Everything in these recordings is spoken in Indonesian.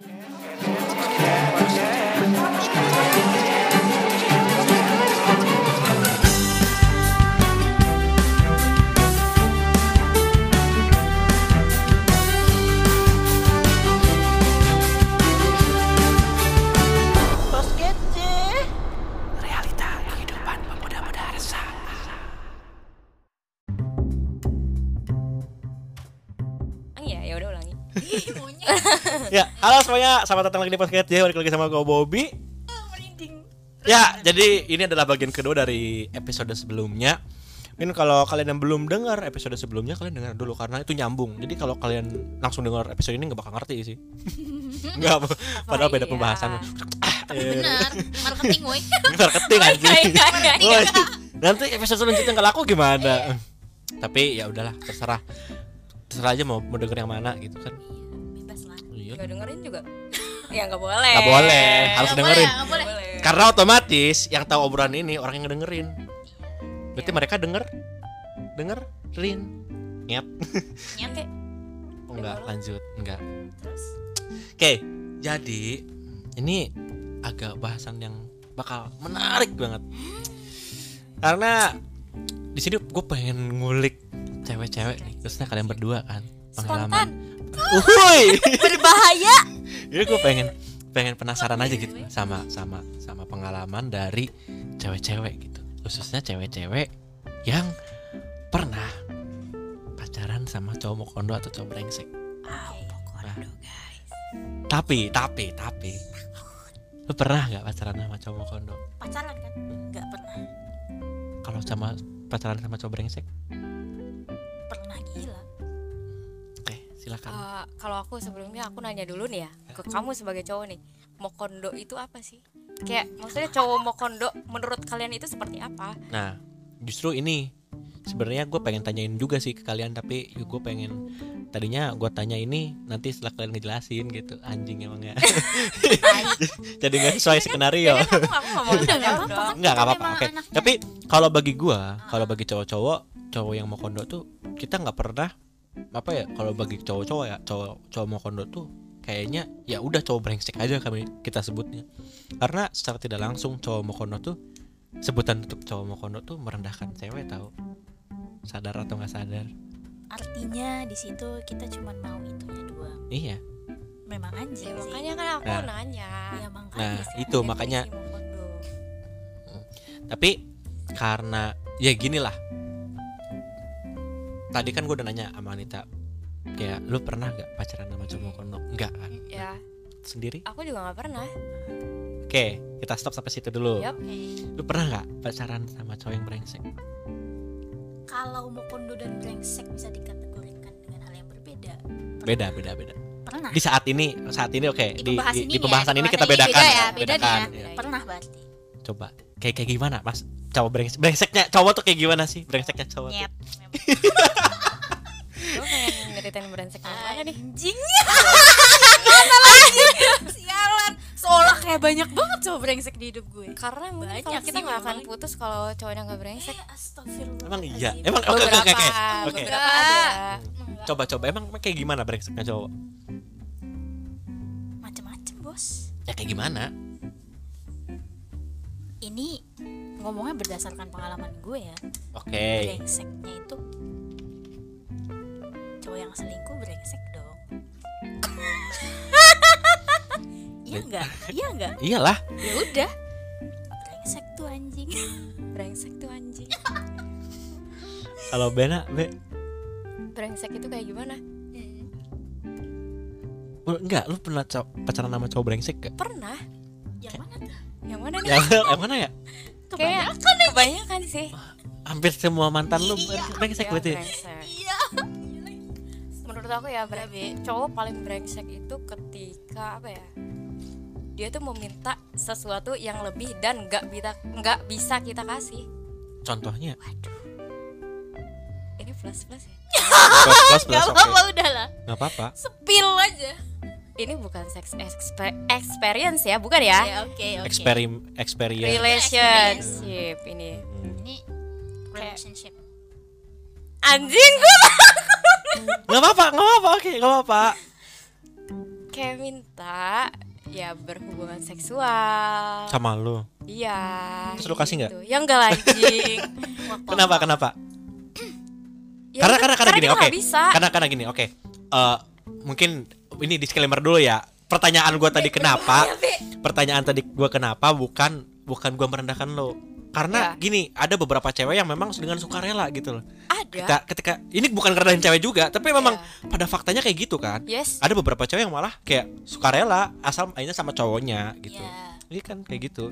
Bos halo semuanya, selamat datang lagi di podcast J, balik lagi sama gue Bobby. Merinding. Ya, jadi ini adalah bagian kedua dari episode sebelumnya. Mungkin kalau kalian yang belum dengar episode sebelumnya, kalian dengar dulu karena itu nyambung. Jadi kalau kalian langsung dengar episode ini nggak bakal ngerti sih. Nggak, padahal beda iya? pembahasan. Benar, marketing woi. Marketing anjing. Nanti episode selanjutnya nggak laku gimana? Tapi ya udahlah, terserah. Terserah aja mau mau denger yang mana gitu kan. Bebas lah. Iya. Gak dengerin juga. ya nggak boleh. Nggak boleh, harus Nggak boleh, dengerin. nggak boleh. Karena otomatis yang tahu obrolan ini orang yang ngedengerin. Berarti Iya. mereka denger denger rin. Nyet. Nyet. Oh, enggak, lanjut. Enggak. Terus Oke, jadi ini agak bahasan yang bakal menarik banget. Karena di sini gue pengen ngulik cewek-cewek nih, khususnya kalian berdua kan. Spontan. Uhuy. berbahaya. Jadi gue pengen pengen penasaran aja gitu sama sama sama pengalaman dari cewek-cewek gitu. Khususnya cewek-cewek yang pernah pacaran sama cowok mokondo atau cowok brengsek. Guys. Tapi, tapi, tapi Lu pernah nggak pacaran sama cowok mokondo? Pacaran kan? Enggak pernah. Kalau sama pacaran sama cowok brengsek? Pernah gila. Silakan. Eh, kalau aku sebelumnya aku nanya dulu nih ya ke kamu sebagai cowok nih mokondo itu apa sih? Kayak maksudnya cowok mokondo menurut kalian itu seperti apa? Nah, justru ini sebenarnya gue pengen tanyain juga sih ke kalian tapi gue pengen tadinya gue tanya ini nanti setelah kalian ngejelasin gitu. Anjing emang ya. Jadi nggak sesuai skenario. Kayaknya kamu aku nggak mau apa-apa. Emang oke. tapi kalau bagi gue kalau bagi cowok-cowok cowok yang mau kondo tuh kita nggak pernah apa ya kalau bagi cowok-cowok ya cowok cowok mau kondo tuh kayaknya ya udah cowok brengsek aja kami kita sebutnya karena secara tidak langsung cowok mau kondo tuh sebutan untuk cowok mau kondo tuh merendahkan cewek tahu sadar atau nggak sadar Artinya di situ kita cuma mau itunya doang. iya Memang anjing Ya, makanya kan aku Nah. nanya Ya makanya nah sih. itu makanya mokondo. tapi karena ya gini lah tadi kan gue udah nanya sama Anita kayak lu pernah gak pacaran sama cowok kondo enggak kan ya sendiri aku juga nggak pernah oke kita stop sampai situ dulu Yup. lu pernah gak pacaran sama cowok yang brengsek Kalau Mokondo dan brengsek bisa dikategorikan dengan hal yang berbeda. beda beda beda Pernah. di saat ini saat ini oke Di di, di, di ya, pembahasan di ini kita pembahasan ini bedakan beda ya, beda bedakan nih ya. Pernah berarti. coba kayak kayak gimana mas cowok brengsek brengseknya cowok tuh kayak gimana sih brengseknya cowok tuh? Nyeritain brengsek yang mana nih Anjing. Mana lagi? Sialan. Seolah kayak banyak banget cowok brengsek di hidup gue. karena mungkin Banyak kalau kita nggak akan putus kalau cowoknya nggak brengsek Eh, astagfirullah. emang iya emang oke oke oke oke coba coba emang kayak gimana brengseknya cowok Macem-macem bos. ya kayak gimana Ini ngomongnya berdasarkan pengalaman gue ya. oke Brengseknya itu yang selingkuh brengsek dong. Iya enggak? Iya enggak? iyalah ya udah Brengsek tuh anjing. brengsek tuh anjing kalau Bena be brengsek itu kayak gimana enggak lu pernah pacaran sama cowok brengsek gak Yang pernah mana tuh? yang mana nih yang, yang mana ya kayak kebanyakan sih hampir semua mantan lu brengsek Ya, berarti brengsek. Iya. menurut aku ya bre- cowok paling brengsek itu ketika apa ya dia tuh meminta sesuatu yang lebih dan nggak bisa nggak bisa kita kasih contohnya ini plus plus ya plus plus plus Gak oke apa-apa udah lah. nggak apa-apa Spill aja. ini bukan sex expe- experience ya bukan ya Ya, oke oke. Experim experience relationship ini Hmm. Ini relationship. anjing gue nggak apa-apa nggak apa-apa oke nggak apa-apa. Kayak minta ya berhubungan seksual. Sama lu? Iya Terus lu kasih nggak? gitu. ya enggak lah, anjing. Kenapa kenapa? Ya karena karena karena gini kita oke. nggak bisa. Karena karena gini oke. Eh, mungkin ini disclaimer dulu ya. Pertanyaan gua tadi kenapa? Pertanyaan tadi gua kenapa bukan bukan gua merendahkan lo karena Ya. gini ada beberapa cewek yang memang dengan sukarela gitu loh. Ada. Ketika ketika ini bukan ngerendahin cewek juga tapi memang Ya. pada faktanya kayak gitu kan. Yes. Ada beberapa cewek yang malah kayak sukarela asal mainnya sama cowoknya gitu. Iya. ini kan kayak gitu.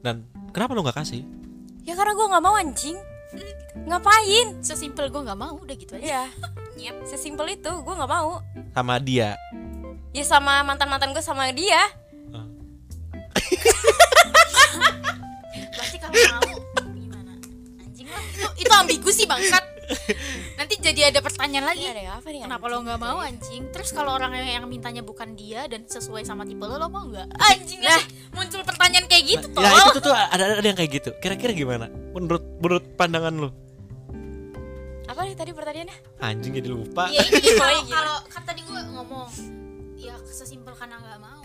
Dan kenapa lo nggak kasih? Ya karena gue nggak mau anjing. Ngapain? Sesimpel gue nggak mau udah gitu aja. ya yep. sesimpel itu gue nggak mau. Sama dia. Ya sama mantan mantan gue sama dia Berarti kalau mau gimana? Anjing lah. Itu itu ambigu sih bangsat. Nanti jadi ada pertanyaan lagi. Ini ada apa nih Kenapa lo nggak mau anjing? Terus kalau orang yang, yang mintanya bukan dia dan sesuai sama tipe lo, lo mau nggak? Anjing lah. Muncul pertanyaan kayak gitu ya tolol. itu tuh ada ada yang kayak gitu kira-kira gimana menurut menurut pandangan lo apa nih tadi pertanyaannya anjing jadi lupa Iya ini kalau iya. kalau kan tadi gue ngomong ya sesimpel karena nggak mau.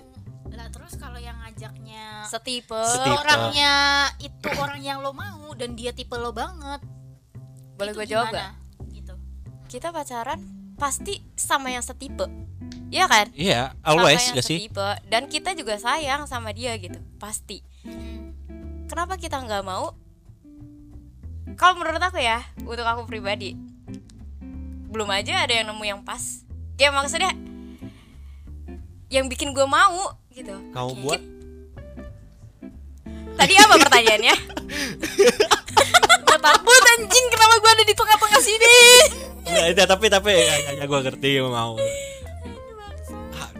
Lah terus kalau yang ngajaknya setipe Setipe. orangnya itu orang yang lo mau dan dia tipe lo banget. boleh gue jawab gak Gitu. kita pacaran pasti sama yang setipe Iya kan iya Sama always yang gak sih setipe. dan kita juga sayang sama dia gitu pasti Hmm. kenapa kita nggak mau kalau menurut aku ya untuk aku pribadi belum aja ada yang nemu yang pas ya maksudnya yang bikin gue mau gitu. Kau buat? Tadi apa pertanyaannya? Gue takut anjing kenapa gue ada di tengah-tengah sini. Nggak, itu tapi tapi ya, ya, gue ngerti gue mau.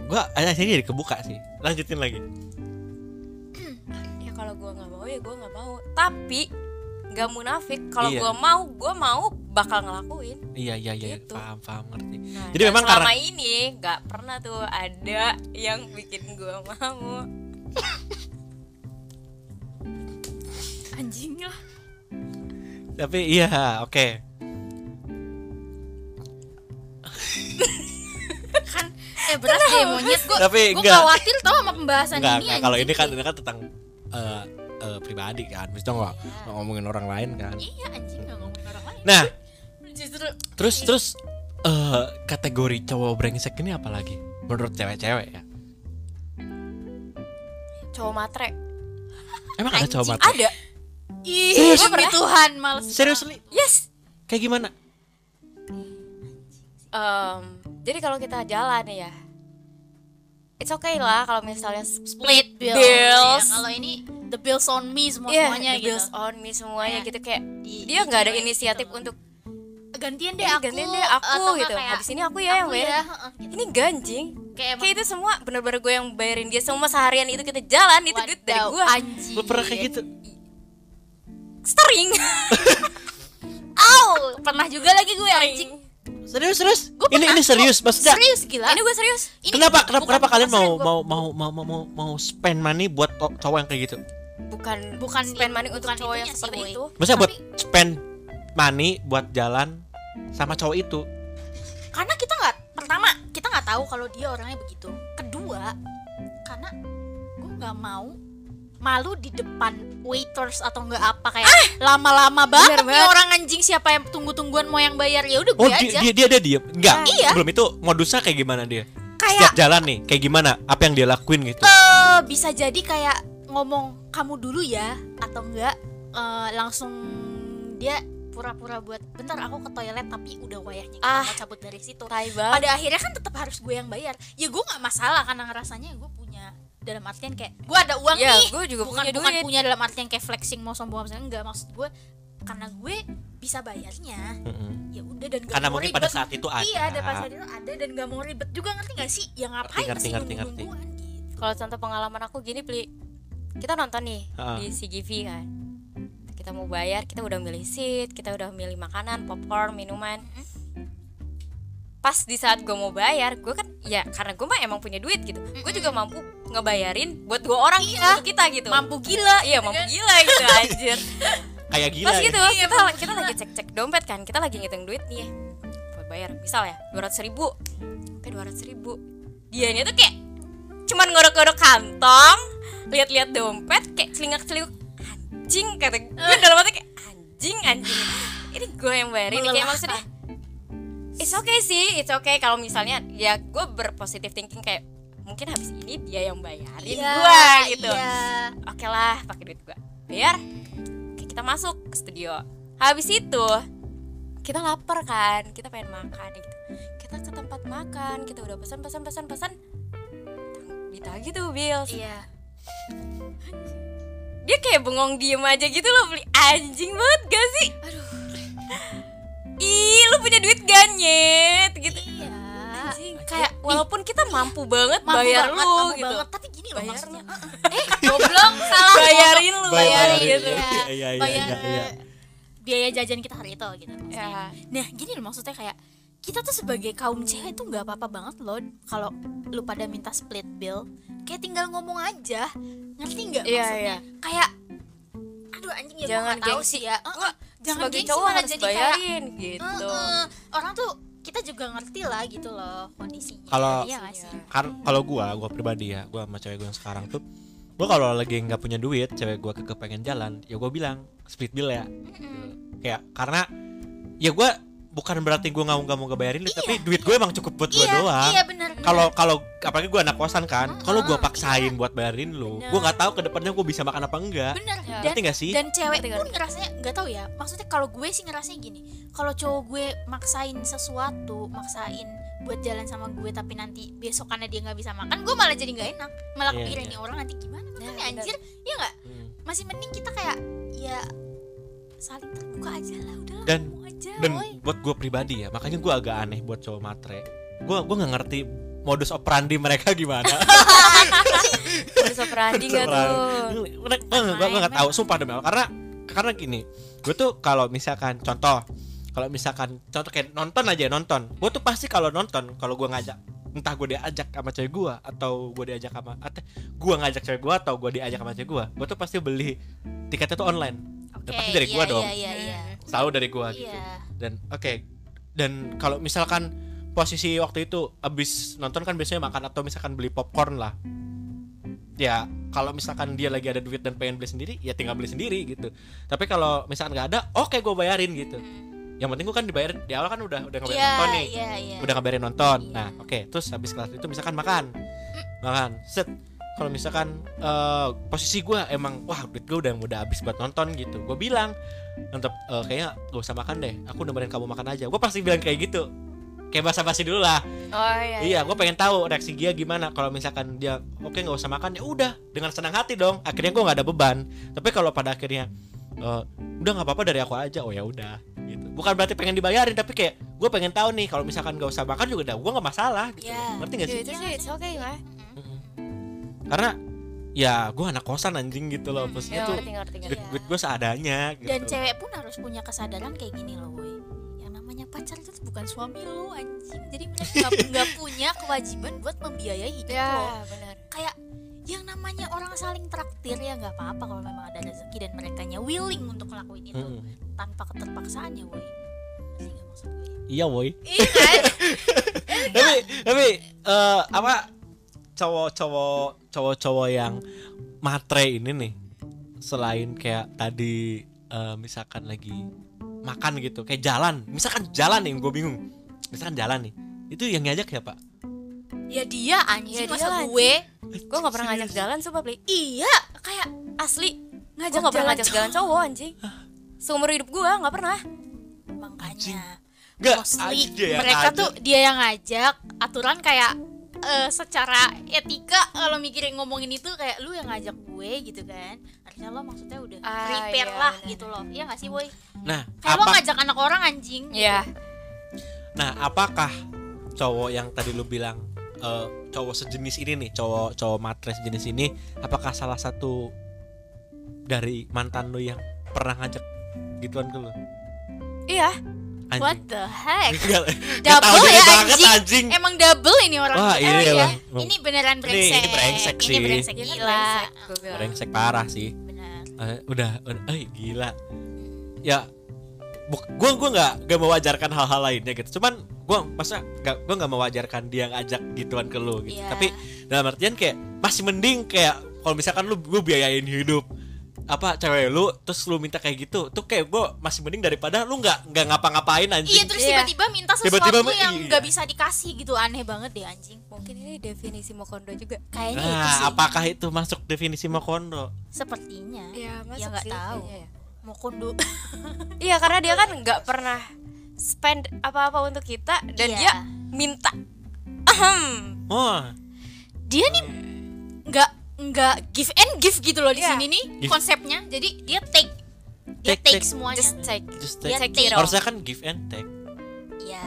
Gue ada sini jadi kebuka sih. Lanjutin lagi. Ya kalau gue nggak mau ya gue nggak mau. Tapi nggak munafik kalau Iya. gue mau gue mau bakal ngelakuin iya iya iya Gitu. paham paham ngerti Nah, Jadi memang selama karena- ini nggak pernah tuh ada yang bikin gue mau Anjing lah. tapi iya oke Kan eh berat deh monyet gue. Tapi gue khawatir tau sama pembahasan Enggak, ini. enggak, kalau ini kan ini kan tentang eh, eh, pribadi kan. Maksudnya nggak nggak ngomongin orang lain kan. Iya anjing nggak ngomongin orang lain. nah. Justru terus terus eh kategori cowok brengsek ini apa lagi? Menurut cewek-cewek ya? Cowok matre. Emang ada cowok matre? ada. Ih, Serius? demi Tuhan males. seriously? Yes. Kayak gimana? Em, jadi kalau kita jalan ya it's okay lah kalau misalnya split bill. bills. Ya, kalau ini the bills on me semua Iya, semuanya the gitu. bills on me semuanya Kayak gitu kayak di- dia nggak ada inisiatif gitu. untuk gantian deh "Eh, aku gantian deh aku atau gitu. kayak, habis ini aku ya yang aku bayar. ya, heeh, gitu. ini ganjing. Kayak kayak itu semua bener-bener gue yang bayarin dia. Semua seharian itu kita jalan itu duit dari gue anjing. Lu pernah kayak gitu? Sering. Au, pernah juga lagi gue anjing. Serius serius? Gua ini ini serius maksudnya? serius gila. Ini gue serius. Ini kenapa kenapa kenapa kalian mau mau mau mau mau mau mau spend money buat cowok yang kayak gitu bukan Bukan spend money untuk cowok yang sih, seperti Boy. itu. Maksudnya buat spend money buat jalan sama cowok itu. Karena kita nggak pertama kita nggak tahu kalau dia orangnya begitu. Kedua karena gue nggak mau malu di depan waiters atau nggak apa kayak lama-lama banget Bener nih banget. orang anjing siapa yang tunggu-tungguan mau yang bayar? Ya udah gue oh aja. dia, dia dia dia diem. Enggak Ah, iya. belum itu modusnya kayak gimana dia? Kayak setiap jalan nih kayak gimana? Apa yang dia lakuin gitu? Eh, bisa jadi kayak ngomong kamu dulu ya atau enggak eh, langsung dia pura-pura buat bentar aku ke toilet tapi udah wayahnya kita Ah. mau cabut dari situ. Pada akhirnya kan tetap harus gue yang bayar. Ya gue nggak masalah karena ngerasanya gue punya dalam artian kayak gue ada uang Ya, nih. gue juga bukan punya bukan duit. punya dalam artian kayak flexing mau sombong apa enggak. Maksud gue karena gue bisa bayarnya Mm-mm. ya udah dan gak karena mau mungkin ribet. pada saat itu ada. Iya ada pada saat itu ada dan gak mau ribet juga ngerti gak sih? Ya ngapain Ngerti, ngerti, ngerti, nunggu-nungguan gitu. Kalau contoh pengalaman aku gini pli kita nonton nih Ha. di CGV kan. Kita mau bayar kita udah milih seat kita udah milih makanan popcorn minuman. Pas di saat gue mau bayar gue kan ya karena gue mah emang punya duit gitu. Gue juga mampu ngebayarin buat dua orang Iya. untuk kita gitu. Mampu gila iya gitu mampu kan. gila gitu anjir. Kayak gila pas ya. gitu kita kita lagi cek cek dompet kan kita lagi ngitung duit nih. Buat bayar misal ya dua ratus ribu. Oke dua ratus ribu. Dianya tuh kayak cuman ngodok-ngodok kantong lihat-lihat dompet kayak celingak-celinguk anjing kata gue dalam hati kayak anjing anjing. Ini gue yang bayarin kayak maksudnya it's okay sih it's okay. Kalau misalnya ya gue berpositif thinking kayak mungkin habis ini dia yang bayarin Iya, gue gitu. iya. oke lah pakai duit gue oke kita masuk ke studio. Habis itu kita lapar kan kita pengen makan gitu. Kita ke tempat makan kita udah pesan pesan pesan pesan ditagih tuh bills iya. Dia kayak bengong diem aja gitu loh beli anjing banget gak sih? Aduh. Ih lu punya duit gak nyet? Gitu. Iya. Anjing kayak kayak walaupun kita mampu banget mampu bayar banget, lu mampu gitu. banget. tapi gini loh Bayar maksudnya. lu. eh goblok salah. Bayarin lu bayarin. bayarin gitu. ya. Iya, iya, iya, bayar iya, iya. biaya jajan kita hari itu gitu maksudnya. ya Nah gini loh maksudnya kayak kita tuh sebagai kaum cewek tuh nggak apa-apa banget loh kalau lu pada minta split bill. Kayak tinggal ngomong aja. Ngerti nggak Iya, maksudnya? kayak aduh anjing ya jangan gua nggak tahu sih ya. Gua eh, jangan sebagai cowok harus jadi kayak bayarin gitu. Eh, eh, orang tuh kita juga ngerti lah gitu loh kondisinya. Kalau- kan kalau gua gua pribadi ya gua sama cewek gua yang sekarang tuh gua kalau lagi nggak punya duit cewek gua keke pengen jalan ya gua bilang split bill ya. Kayak karena ya gua bukan berarti gua nggak mau nggak mau ngebayarin lu, tapi duit gue emang cukup buat gua iya doang. iya benar kalau kalau apalagi gua anak kosan kan kalau gua Ah, paksain buat bayarin lu Bener. gua nggak tahu ke depannya gua bisa makan apa enggak. Benar Ya. dan sih? Dan cewek Ngerti, pun ngerasanya nggak tahu ya maksudnya kalau gue sih ngerasanya gini kalau cowok gue maksain sesuatu maksain buat jalan sama gue tapi nanti besok karena dia nggak bisa makan gue malah jadi nggak enak. Malah Iya, pikir iya. ini orang nanti gimana? Nah, makanya benar. anjir ya nggak? Hmm. masih mending kita kayak ya saling terbuka aja lah udahlah Dan- aja dan woy. buat gue pribadi ya makanya gue agak aneh buat cowok matre. Gue gue nggak ngerti modus operandi mereka gimana. Bisa operandi gak tuh? gue nggak tahu sumpah demi Allah. Karena karena gini gue tuh kalau misalkan contoh kalau misalkan contoh kayak nonton aja nonton. Gue tuh pasti kalau nonton kalau gue ngajak entah gue diajak sama cewek gue atau gue diajak sama atau gue ngajak cewek gue atau gue diajak sama cewek gue gue tuh pasti beli tiketnya tuh online Udah pasti dari iya, gue dong. iya iya iya. Tahu dari gue gitu. Iya. Dan oke. Dan kalau misalkan posisi waktu itu abis nonton kan biasanya makan atau misalkan beli popcorn lah. Ya kalau misalkan dia lagi ada duit dan pengen beli sendiri ya tinggal beli sendiri gitu. Tapi kalau misalkan nggak ada oke gue bayarin gitu. Yang penting gue kan dibayar di awal kan udah udah ngabarin iya nonton nih. iya iya. Udah ngabarin nonton. Iya. nah oke terus habis kelas itu misalkan makan. Makan set kalau misalkan eh, posisi gue emang wah duit gue udah udah habis buat nonton gitu. Gue bilang tetap eh, kayaknya gak usah makan deh. Aku nemenin kamu makan aja. Gue pasti bilang kayak gitu. Kayak basa-basi dulu lah. Oh iya iya. Gue pengen tahu reaksi dia gimana. Kalau misalkan dia oke nggak usah makan. Ya udah dengan senang hati dong. Akhirnya gue nggak ada beban. Tapi kalau pada akhirnya eh, udah nggak apa-apa dari aku aja. Oh ya udah gitu. Bukan berarti pengen dibayarin tapi kayak gue pengen tahu nih kalau misalkan nggak usah makan juga udah gue nggak masalah gitu. Iya. ngerti gak sih? Sih it's okay lah karena ya gue anak kosan anjing gitu loh ya maksudnya tuh ngerti ngerti ngerti. duit, duit gue seadanya gitu. Dan cewek pun harus punya kesadaran kayak gini loh boy yang namanya pacar itu tuh bukan suami lo anjing. Jadi mereka nggak punya kewajiban buat membiayai hidup lo. ya benar. Kayak yang namanya orang saling traktir ya nggak apa-apa kalau memang ada rezeki dan mereka willing untuk ngelakuin itu. Mm-mm. tanpa keterpaksaan ya boy iya boy iya kan? Tapi tapi eh, apa cowok-cowok cowok-cowok yang matre ini nih selain kayak tadi eh, misalkan lagi makan gitu kayak jalan. Misalkan jalan nih gue bingung. Misalkan jalan nih itu yang ngajak ya pak ya dia anjing Ya dia masa lah, gue? gue nggak pernah ngajak jalan sumpah beli iya kayak asli ngajak gue nggak pernah ngajak jalan cowok anjing. Seumur hidup gue nggak pernah. Makanya Nggak, mostly anjing dia yang mereka ngajak. tuh dia yang ngajak aturan kayak eh, secara etika kalau mikirin ngomongin itu kayak lu yang ngajak gue gitu kan. Harusnya lo maksudnya udah Ah, prepare iya, lah gitu loh. Iya gak sih boy? Nah kayak lo apa ngajak anak orang anjing Iya. Nah apakah cowok yang tadi lu bilang eh, cowok sejenis ini nih cowok cowok matre sejenis ini apakah salah satu dari mantan lu yang pernah ngajak gituan ke lu? Iya anjing what the heck Double ya, banget anjing. anjing emang double ini orang Wah, ini ya. lah. ini beneran Ini- brengsek ini brengsek ini sih. brengsek kan gila brengsek, bilang. brengsek parah sih benar Eh, udah udah eh gila ya buk gua gua nggak nggak mewajarkan hal-hal lainnya gitu cuman gua masa gak gua nggak mewajarkan dia ngajak gituan ke lu gitu Iya. tapi dalam artian kayak masih mending kayak kalau misalkan lu gue biayain hidup apa cewek lu terus lu minta kayak gitu tuh kayak gua masih mending daripada lu nggak nggak ngapa-ngapain Iya anjing terus Iya. tiba-tiba minta sesuatu Tiba-tiba ma- yang iya. nggak bisa dikasih gitu aneh banget deh anjing. mungkin ini definisi mokondo juga Kayaknya itu nah sih. apakah itu masuk definisi mokondo Sepertinya. ya Ya nggak tahu. iya, Mau kondo. Iya, karena dia kan nggak pernah spend apa-apa untuk kita dan Iya. dia minta Ahem. oh dia nih nggak give and give gitu loh di Iya. sini nih Give. konsepnya. Jadi dia take dia Take, take, take. semuanya. just take just Dia take take. harusnya kan give and take Iya.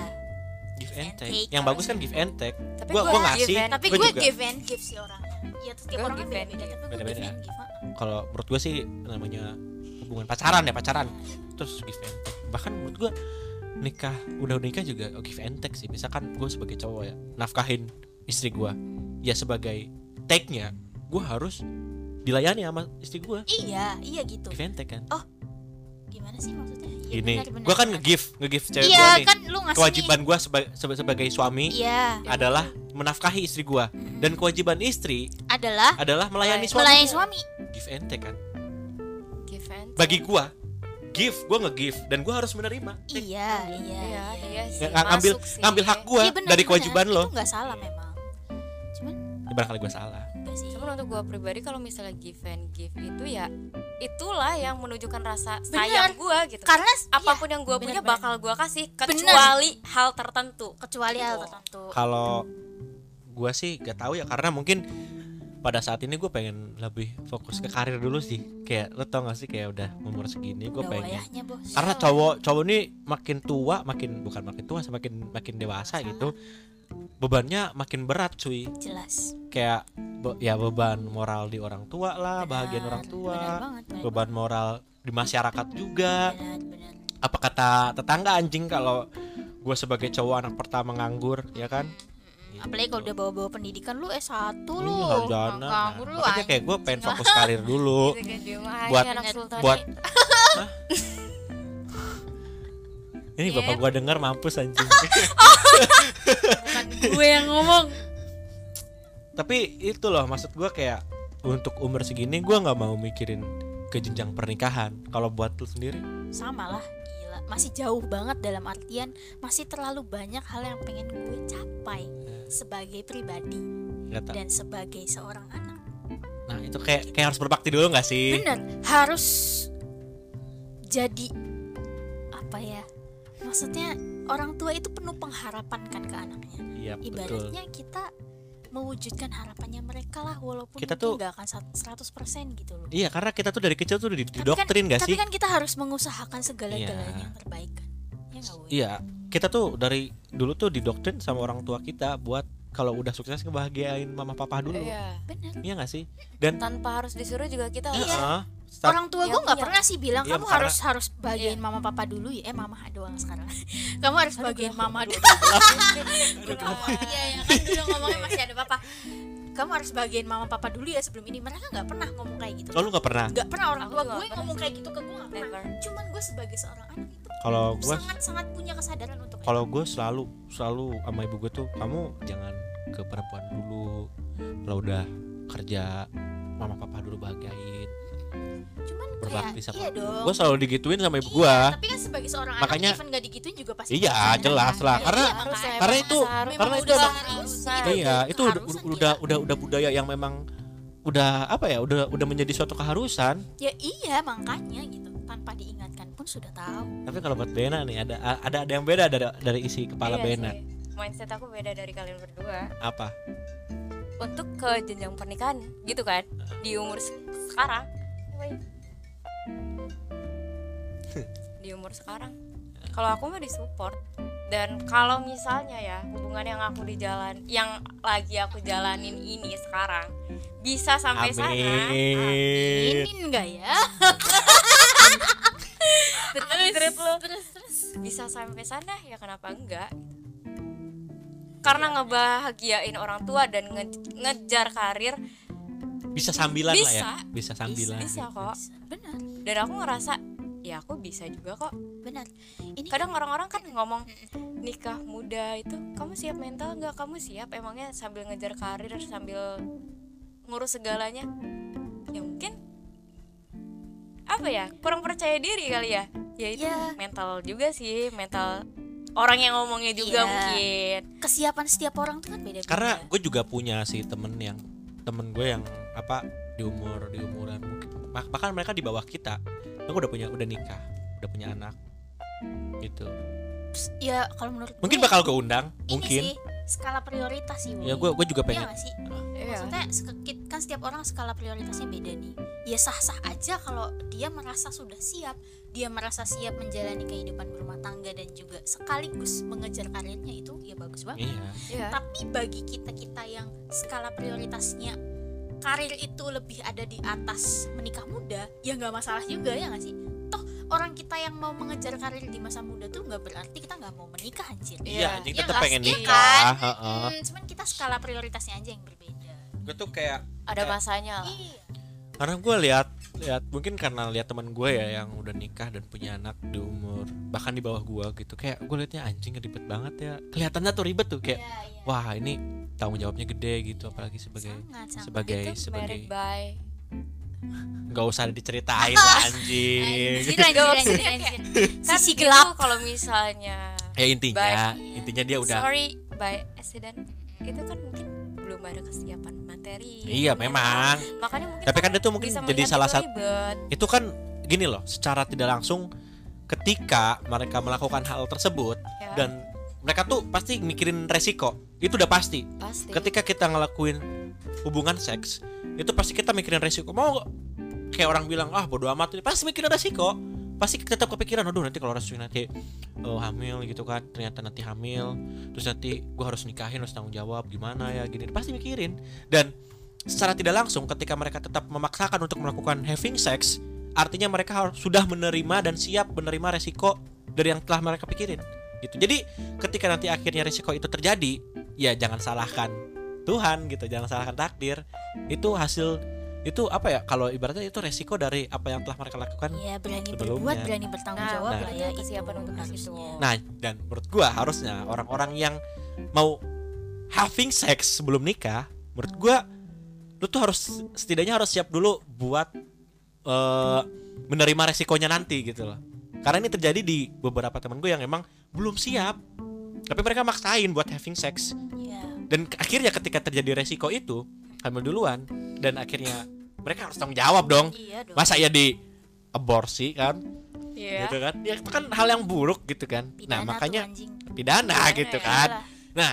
give and and take take yang bagus kan give and take Tapi gua gua gua give ngasih and- Tapi gua gue juga. give and give sih orangnya. Iya, terus tiap Gua orang kan give and beda-beda. give. Tapi give give. ah. kalau menurut gue sih namanya hubungan pacaran ya pacaran terus give and take bahkan menurut gue nikah udah nikah juga oh, give and take sih misalkan gue sebagai cowok ya nafkahin istri gue ya sebagai take nya gue harus dilayani sama istri gue Iya, iya gitu. give and take kan Gimana sih maksudnya? Iya, gini benar, benar, gue kan nge-give nge-give cewek Iya, gue nih. kan lu ngasih kewajiban gue sebagai sebagai suami Iya, adalah menafkahi istri gue dan kewajiban istri adalah adalah melayani suami. melayani suami. give and take kan? Give and take. bagi gue give gue nge-give dan gue harus menerima. Iya, iya, iya iya. iya sih Ng- ngambil masuk sih. ngambil hak gue Iya, benar, dari kewajiban lo. Itu nggak salah memang. Cuman ya, barangkali gue salah enggak sih. Cuman untuk gue pribadi kalau misalnya give and give itu ya itulah yang menunjukkan rasa sayang gue gitu. Karena Apa pun iya, yang gue punya bakal gue kasih kecuali hal tertentu. kecuali hal Gitu. tertentu. kalau gue sih gak tahu ya karena mungkin pada saat ini gue pengen lebih fokus ke karir dulu sih kayak lo tau gak sih kayak udah umur segini gue pengen karena cowok cowok ini makin tua makin bukan makin tua semakin makin dewasa gitu bebannya makin berat cuy jelas. kayak be- ya beban moral di orang tua lah bahagian Benar, orang tua benar banget, benar beban moral di masyarakat juga Benar, benar. apa kata tetangga anjing kalau gue sebagai cowok anak pertama nganggur ya kan Apalagi kalau udah bawa-bawa pendidikan lu S1 lu. Iya, sarjana. Nah, Nganggur lu. makanya kayak gue pengen fokus karir dulu Gitu Buat- buat. Hah? ini Iya. bapak gue denger mampus anjing gue yang ngomong. tapi itu loh maksud gue kayak untuk umur segini gue nggak mau mikirin ke jenjang pernikahan kalau buat lu sendiri Sama lah, gila. Masih jauh banget dalam artian masih terlalu banyak hal yang pengen gue capai sebagai pribadi dan sebagai seorang anak. nah itu kayak kayak harus berbakti dulu nggak sih Bener, harus jadi apa ya? Maksudnya orang tua itu penuh pengharapan kan ke anaknya. iya betul Ibaratnya kita mewujudkan harapannya mereka lah walaupun Kita tuh- nggak akan sat- 100% gitu loh. iya karena kita tuh dari kecil tuh di- Tapi didoktrin kan, gak tapi sih kan kita harus mengusahakan segala-galanya Iya. yang terbaik kan. Ya Woy? iya kita tuh dari dulu tuh didoktrin sama orang tua kita buat kalau udah sukses ngebahagiain mama papa dulu Iya. Bener. iya gak sih dan Tanpa harus disuruh juga kita Iya. Heeh, start- Orang tua Yang gue nggak punya. pernah sih bilang Iya, kamu karena- harus harus bagian mama papa dulu ya. Eh mama doang sekarang. kamu harus bagian mama dulu. Iya ya kan dulu ngomongnya masih ada papa. Kamu harus bagian mama papa dulu ya sebelum ini. Mereka nggak pernah ngomong kayak gitu. oh, lu nggak pernah Nggak pernah orang tua gue ngomong kayak gitu ke gue nggak pernah. Cuman gue sebagai seorang anak itu kalau gue sangat sangat punya kesadaran untuk kalau gue selalu selalu sama ibu gue tuh kamu jangan ke perempuan dulu kalau udah kerja mama papa dulu bahagiain Cuman berbakti kayak sama iya dong. gue selalu digituin sama ibu Iya, gue tapi kan sebagai seorang Makanya- anak even gak digituin juga pasti Iya, jelas lah. Iya, Karena-. Harus, karena itu karena itu udah. Iya, iya itu udah udah udah udah budaya yang memang udah apa ya udah udah menjadi suatu keharusan ya iya makanya gitu tanpa diingatkan pun sudah tahu tapi kalau buat Bena nih ada ada ada yang beda dari dari isi kepala Iya Bena sih. Mindset aku beda dari kalian berdua. apa Untuk ke jenjang pernikahan gitu kan di umur se- sekarang. di umur sekarang. Kalau aku mah disupport. Dan kalau misalnya ya hubungan yang aku di jalan yang lagi aku jalanin ini sekarang bisa sampai sana amin. ini enggak ya? Terus lo terus terus. Bisa sampai sana ya kenapa enggak karena ngebahagiain orang tua dan nge- ngejar karir bisa sambilan lah ya. Bisa. bisa sambilan bisa kok. Benar. Dan aku ngerasa ya aku bisa juga kok. Benar. Ini kadang orang-orang kan ngomong nikah muda itu kamu siap mental nggak? Kamu siap emangnya sambil ngejar karir sambil ngurus segalanya? Ya mungkin apa ya kurang percaya diri kali ya. Ya itu Ya. mental juga sih mental orang yang ngomongnya juga Iya. mungkin. Kesiapan setiap orang tuh kan beda-beda. Karena gue juga punya sih temen yang temen gue yang apa di umur di umuran bahkan mereka di bawah kita. Mereka udah punya udah nikah udah punya anak. Gitu. Ya kalau menurut mungkin gue, bakal gue undang ini mungkin. sih skala prioritas sih ya gue gue juga Iya pengen nggak sih? Iya. maksudnya kan setiap orang skala prioritasnya beda nih. Ya sah sah aja kalau dia merasa sudah siap dia merasa siap menjalani kehidupan berumah tangga dan juga sekaligus mengejar karirnya itu ya bagus banget. Iya. Iya. tapi bagi kita kita yang skala prioritasnya karir itu lebih ada di atas menikah muda ya nggak masalah juga ya nggak sih toh orang kita yang mau mengejar karir di masa muda tuh nggak berarti kita nggak mau menikah anjir iya anjing Iya tetap nggak pengen sih? Iya nikah kan? heeh. Hmm, cuman kita skala prioritasnya aja yang berbeda gue tuh kayak ada masanya lah iya karena gue lihat lihat mungkin karena lihat teman gue ya yang udah nikah dan punya anak di umur bahkan di bawah gue gitu kayak gue liatnya anjing ribet banget ya. Kelihatannya tuh ribet tuh kayak Iya, iya. wah ini tanggung jawabnya gede gitu apalagi sebagai sangat sangat. sebagai itu sebagai by nggak usah diceritain lah anjing. Anjir. kan Sisi itu gelap. kalau misalnya ya intinya. By- intinya dia udah sorry by accident. Itu kan mungkin belum ada kesiapan materi iya ada- memang. Makanya mungkin tapi kan itu mungkin jadi salah satu itu kan gini loh secara tidak langsung ketika mereka melakukan hal tersebut ya, dan mereka tuh pasti mikirin resiko itu udah pasti. Pasti. Ketika kita ngelakuin hubungan seks itu pasti kita mikirin resiko. Mau kayak orang bilang ah bodo amat. Pasti mikirin resiko pasti tetap kepikiran aduh nanti kalau resiko nanti eh, hamil gitu kan. Ternyata nanti hamil terus nanti gue harus nikahin harus tanggung jawab gimana ya gini. Pasti mikirin. Dan secara tidak langsung ketika mereka tetap memaksakan untuk melakukan having sex artinya mereka harus sudah menerima dan siap menerima resiko dari yang telah mereka pikirin gitu. Jadi ketika nanti akhirnya resiko itu terjadi ya jangan salahkan Tuhan gitu. Jangan salahkan takdir. Itu hasil itu apa ya kalau ibaratnya itu resiko dari apa yang telah mereka lakukan Iya berani Sebelumnya. berbuat, berani bertanggung Nah, jawab nah. lah ya itu kesiapan untuk situ. nah dan menurut gua harusnya orang-orang yang mau having sex sebelum nikah menurut gua lu tuh harus setidaknya harus siap dulu buat eh, menerima resikonya nanti gitu loh karena ini terjadi di beberapa teman gue yang emang belum siap tapi mereka maksain buat having sex Iya. dan akhirnya ketika terjadi resiko itu hamil duluan dan akhirnya mereka harus tanggung jawab dong Iya dong. masa ya di aborsi kan Iya. gitu kan ya itu kan hal yang buruk gitu kan nah Pidana tuh, makanya pidana Pidana gitu ya. kan Iyalah. nah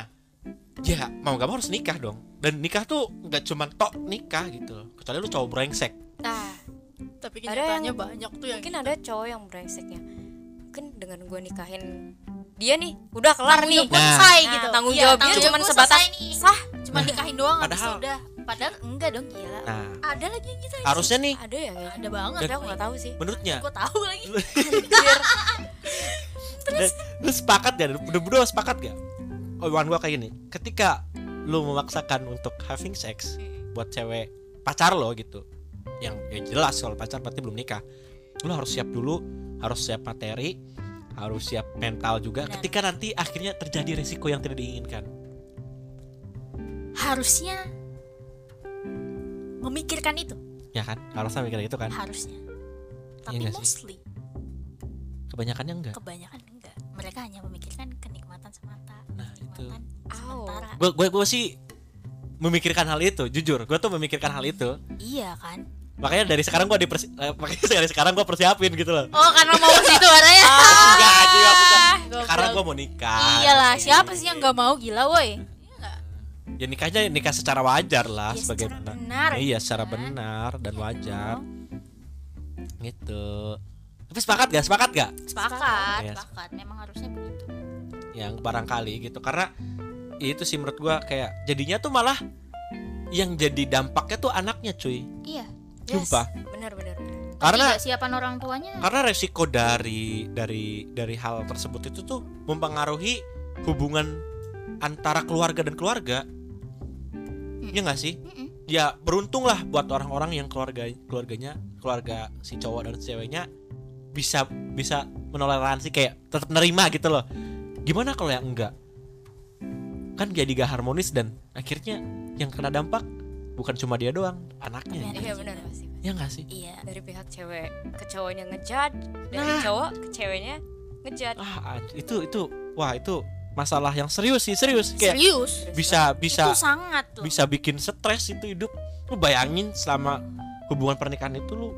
ya mau gak mau harus nikah dong dan nikah tuh nggak cuma tok nikah gitu loh kecuali lu cowok brengsek nah Tapi Ada kenyataannya yang- banyak tuh yang mungkin ada cowok yang brengseknya mungkin dengan gue nikahin dia nih udah kelar nih Tanggung Nah. selesai Nah, gitu. tanggung Iya, jawab dia tanggung cuma sebatas sah cuma nikahin doang Padahal- udah. Padahal enggak dong gila. nah Ada lagi yang gitu harusnya nih ada ya Ada banget. tapi aku nggak tahu sih menurutnya Gue tahu lagi. Dan lu sepakat gak? Udah berdua sepakat gak? Omongan gua kayak gini Ketika lu memaksakan untuk having sex Buat cewek pacar lo gitu Yang ya jelas kalau pacar berarti belum nikah Lu harus siap dulu Harus siap materi Harus siap mental juga Benar. Ketika nanti akhirnya terjadi resiko yang tidak diinginkan Harusnya memikirkan itu Ya kan? Harusnya mikir gitu kan harusnya. Tapi nggak sih? mostly Kebanyakannya enggak kebanyakan enggak. Mereka hanya memikirkan kenikmatan semata. Nah, itu. kenikmatan Au. sementara. Gue gue gue sih memikirkan hal itu jujur gue tuh memikirkan hal itu Iya kan? makanya dari sekarang gue dipersi eh, makanya dari sekarang gue persiapin gitu loh Oh karena mau ke situ arahnya. enggak anjing maksudnya Goblok. karena gue mau nikah Iyalah, siapa sih yang nggak mau gila woi? Ya nikahnya nikah secara wajar lah Ya, sebagai secara benar, iya secara kan? benar dan Iya wajar dong. gitu tapi sepakat gak sepakat gak Sepakat, Iya. sepakat. Memang harusnya begitu. yang barangkali gitu karena itu sih menurut gue kayak jadinya tuh malah yang jadi dampaknya tuh anaknya cuy Iya. Sumpah. benar benar benar. Karena- orang tuanya karena resiko dari dari dari hal tersebut itu tuh mempengaruhi hubungan antara keluarga dan keluarga ya nggak sih? Mm-mm. ya beruntung lah buat orang-orang yang keluarga keluarganya keluarga si cowok dan ceweknya bisa bisa menoleransi kayak tetap nerima gitu loh. Gimana kalau yang enggak? Kan jadi gak harmonis dan akhirnya yang kena dampak bukan cuma dia doang anaknya. Tapi iya benar. ya nggak sih? Iya dari pihak cewek ke cowoknya ngejat dari Nah. cowok ke ceweknya ngejat ah itu itu wah itu masalah yang serius sih serius. Kayak serius? bisa bisa itu sangat loh bisa bikin stres itu hidup. Lu bayangin selama hubungan pernikahan itu lu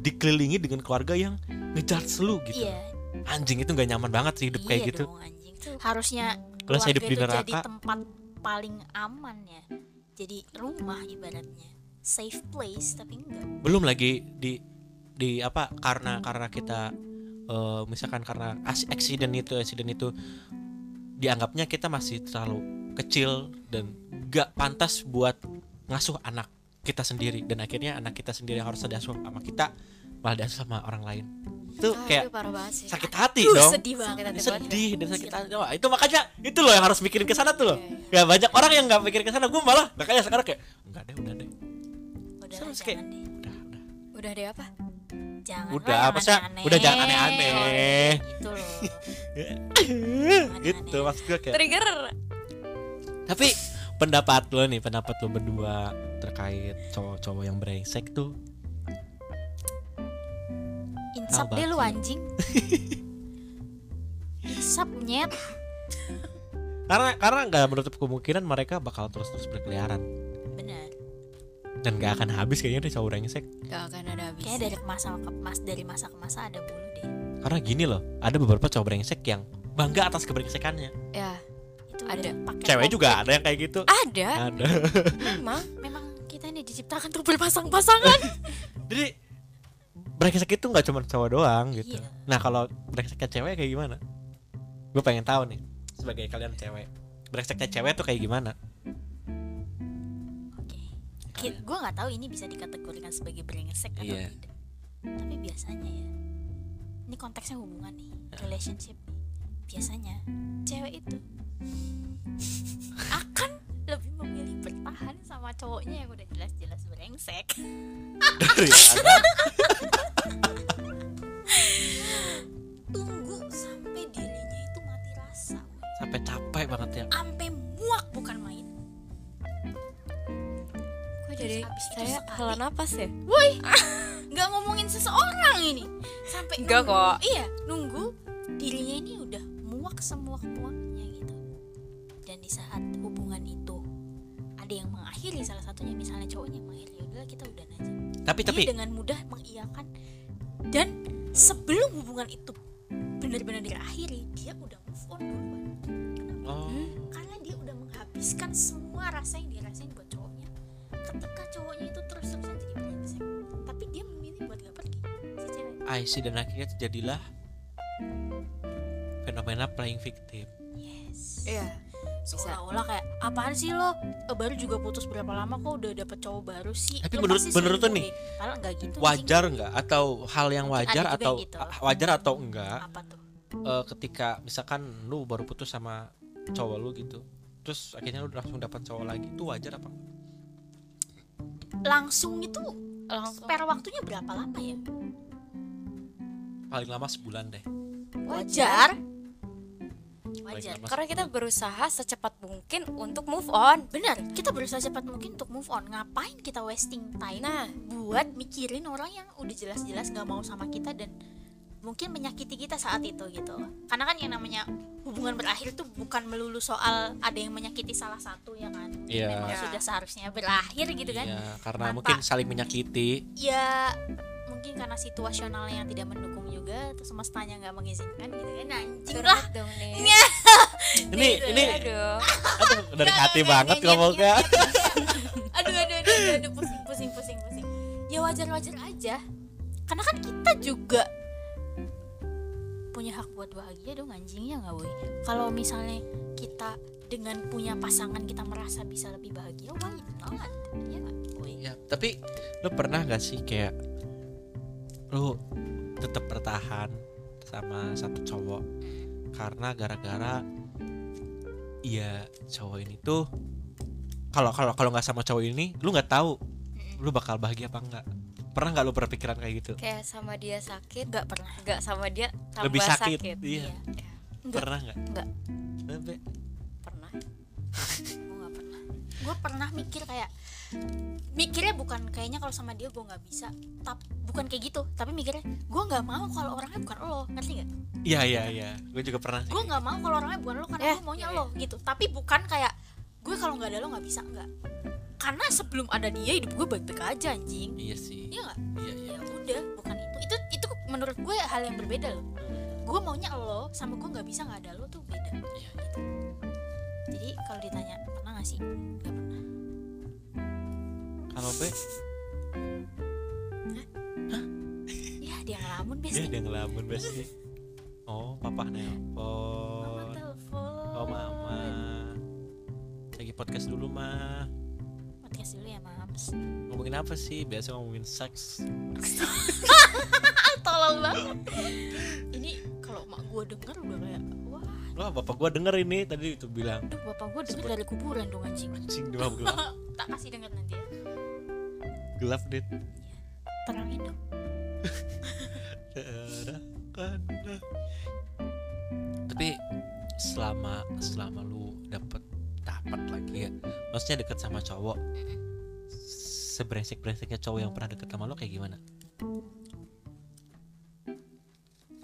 dikelilingi dengan keluarga yang ngejudge lu gitu. Iya. Anjing itu nggak nyaman banget sih hidup kayak iya gitu. anjing. harusnya Kelas hidup di keluarga itu jadi neraka. tempat paling aman ya. Jadi rumah ibaratnya. Safe place tapi enggak. Belum lagi di di apa karena karena kita eh, misalkan karena accident itu accident itu dianggapnya kita masih terlalu kecil dan gak pantas buat ngasuh anak kita sendiri. Dan akhirnya anak kita sendiri yang harus diasuh sama kita malah diasuh sama orang lain. Itu Ah, kayak itu sih. sakit hati Duh, dong. sedih Sakit banget hati banget. sedih dan sakit hati. Wah, itu makanya itu loh yang harus mikirin ke sana tuh loh. Ya banyak orang yang nggak mikirin ke sana. Gue malah makanya sekarang kayak enggak deh udah deh. Udah Terus kayak- deh. Udah udah. Udah deh apa? Jangan Udah, maksudnya aneh-aneh. udah jangan aneh-aneh. gitu loh gitu maksud gue kayak trigger. Tapi pendapat lo nih pendapat lo berdua terkait cowok-cowok yang brengsek tuh. Insap deh lu anjing. Insap nyet. Karena karena nggak menutup kemungkinan mereka bakal terus-terus berkeliaran. Bener dan gak akan habis kayaknya deh cowok brengsek. Gak akan ada habis kayak dari masa ke mas dari masa ke masa ada bulu deh karena gini loh ada beberapa cowok brengsek yang bangga atas kebrengsekannya ya itu Ada. cewek komplit. juga ada yang kayak gitu. Ada. Ada. Memang memang kita ini diciptakan untuk berpasang-pasangan jadi brengsek itu nggak cuma cowok doang gitu. Iya. nah kalau brengseknya cewek kayak gimana? Gue pengen tahu nih sebagai kalian cewek brengseknya cewek tuh kayak gimana? Oke. Gue nggak tahu ini bisa dikategorikan sebagai brengsek atau Iya. tidak. Tapi biasanya ya ini konteksnya hubungan nih relationship nih. Biasanya cewek itu akan lebih memilih bertahan sama cowoknya yang udah jelas-jelas brengsek. Daripada tunggu sampai dirinya itu mati rasa. Sampai capek banget ya. Sampai muak bukan main. Kok jadi saya hela napas ya? Woi nggak ngomongin seseorang ini sampai Nggak nunggu- kok. iya nunggu dirinya ini udah muak semua muaknya gitu. Dan di saat hubungan itu ada yang mengakhiri salah satunya misalnya cowoknya yang mengakhiri ya udahlah kita udah aja. Tapi tapi dia dengan mudah mengiyakan. Dan sebelum hubungan itu benar-benar berakhiri dia udah move on duluan. Oh, karena dia udah menghabiskan semua rasa yang dirasain si cewek I see dan akhirnya terjadilah fenomena playing victim. Yes. Iya. Seolah-olah kayak apaan sih lo? Eh, baru juga putus berapa lama kok udah dapet cowok baru sih? Tapi Lo menurut- menurut tuh nih, deh. Padahal nggak gitu wajar nggak? Atau hal yang wajar atau yang gitu. wajar atau enggak apa tuh? eh, ketika misalkan lu baru putus sama cowok lu gitu terus akhirnya lu langsung dapat cowok lagi itu wajar apa enggak? langsung itu langsung spare waktunya berapa lama ya paling lama sebulan deh. Wajar. Wajar. Karena kita berusaha secepat mungkin untuk move on. Benar kita berusaha cepat mungkin untuk move on. Ngapain kita wasting time nah. buat mikirin orang yang udah jelas-jelas gak mau sama kita dan mungkin menyakiti kita saat itu gitu. Karena kan yang namanya hubungan berakhir tuh bukan melulu soal ada yang menyakiti salah satu ya kan? Iya. memang Iya. sudah seharusnya berakhir gitu kan? Iya, karena Tanpa- mungkin saling menyakiti. Ya mungkin karena situasionalnya yang tidak mendukung juga terus semestanya nggak mengizinkan gitu kan anjing lah. dong nih Iya. ini Gitu, ini aduh. Aduh dari hati banget ngomongnya. aduh aduh aduh aduh, pusing pusing pusing pusing. Ya wajar wajar aja. Karena kan kita juga punya hak buat bahagia dong anjingnya nggak boy kalau misalnya kita dengan punya pasangan kita merasa bisa lebih bahagia why not ya boy ya tapi lu pernah gak sih kayak lu tetap bertahan sama satu cowok. Karena gara-gara ya cowok ini tuh kalau kalau kalau nggak sama cowok ini lu nggak tahu lu bakal bahagia apa enggak pernah nggak lu berpikiran kayak gitu? Kayak sama dia sakit? Nggak pernah. Nggak sama dia tambah lebih sakit, sakit, iya. Iya. Enggak. pernah nggak. Sampai pernah. Gue nggak pernah. Gue pernah mikir kayak mikirnya bukan kayaknya kalau sama dia gue nggak bisa tapi bukan kayak gitu tapi mikirnya gue nggak mau kalau orangnya bukan lo ngerti nggak? Iya iya iya gue juga pernah gue nggak mau kalau orangnya bukan lo karena Ya, gue maunya ya, lo gitu. Tapi bukan kayak gue kalau nggak ada lo nggak bisa nggak. Karena sebelum ada dia hidup gue baik-baik aja anjing. Iya sih. Iya nggak? Iya iya. Ya udah bukan itu. Itu itu menurut gue hal yang berbeda loh. Gue maunya lo sama gue nggak bisa nggak ada lo tuh beda. Iya. jadi kalau ditanya pernah nggak sih? Nggak pernah kalau be ya dia ngelamun biasanya dia ngelamun biasanya oh papa mama nelpon telepon. Oh mama. Lagi podcast dulu mah podcast dulu ya mams ngomongin apa sih? Biasa ngomongin seks. Tolol banget. Ini kalau mak gue denger udah kayak wah. Wah bapak gua denger ini. Tadi itu bilang bapak gue denger dari kuburan dong anjing. Anjing doang gelap tak kasih denger nanti ya gelap deh terangin dong tapi selama selama lu dapet dapat lagi ya maksudnya deket sama cowok sebrengsek brengseknya cowok yang pernah deket sama lo kayak gimana?